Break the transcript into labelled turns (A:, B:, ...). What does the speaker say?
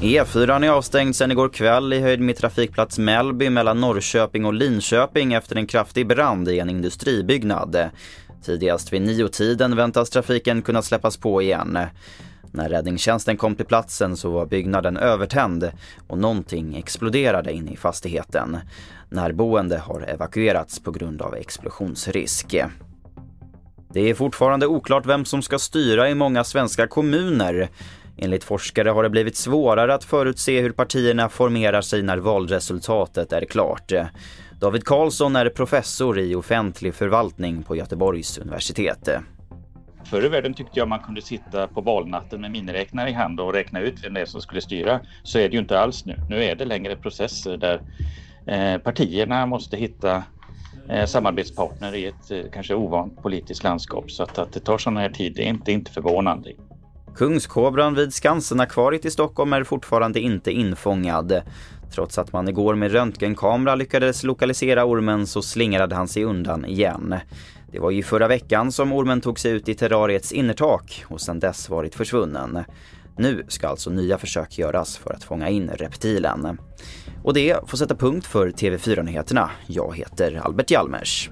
A: E4 är avstängd sedan igår kväll i höjd med trafikplats Mellby mellan Norrköping och Linköping efter en kraftig brand i en industribyggnad. Tidigast vid niotiden väntas trafiken kunna släppas på igen. När räddningstjänsten kom till platsen så var byggnaden övertänd och någonting exploderade inne i fastigheten. Närboende har evakuerats på grund av explosionsrisk. Det är fortfarande oklart vem som ska styra i många svenska kommuner. Enligt forskare har det blivit svårare att förutse hur partierna formerar sig när valresultatet är klart. David Karlsson är professor i offentlig förvaltning på Göteborgs universitet.
B: Förr i världen tyckte jag man kunde sitta på valnatten med miniräknare i hand och räkna ut vem det är som skulle styra. Så är det ju inte alls nu. Nu är det längre processer där eh, partierna måste hitta Eh, samarbetspartner i ett eh, kanske ovant politiskt landskap. Så att, att det tar sådana här tid, det är inte, inte förvånande.
A: Kungskobran vid Skansenakvariet i Stockholm är fortfarande inte infångad. Trots att man igår med röntgenkamera lyckades lokalisera ormen så slingrade han sig undan igen. Det var ju förra veckan som ormen tog sig ut i terrariets innertak och sedan dess varit försvunnen. Nu ska alltså nya försök göras för att fånga in reptilen. Och det får sätta punkt för TV4-nyheterna. Jag heter Albert Hjalmers.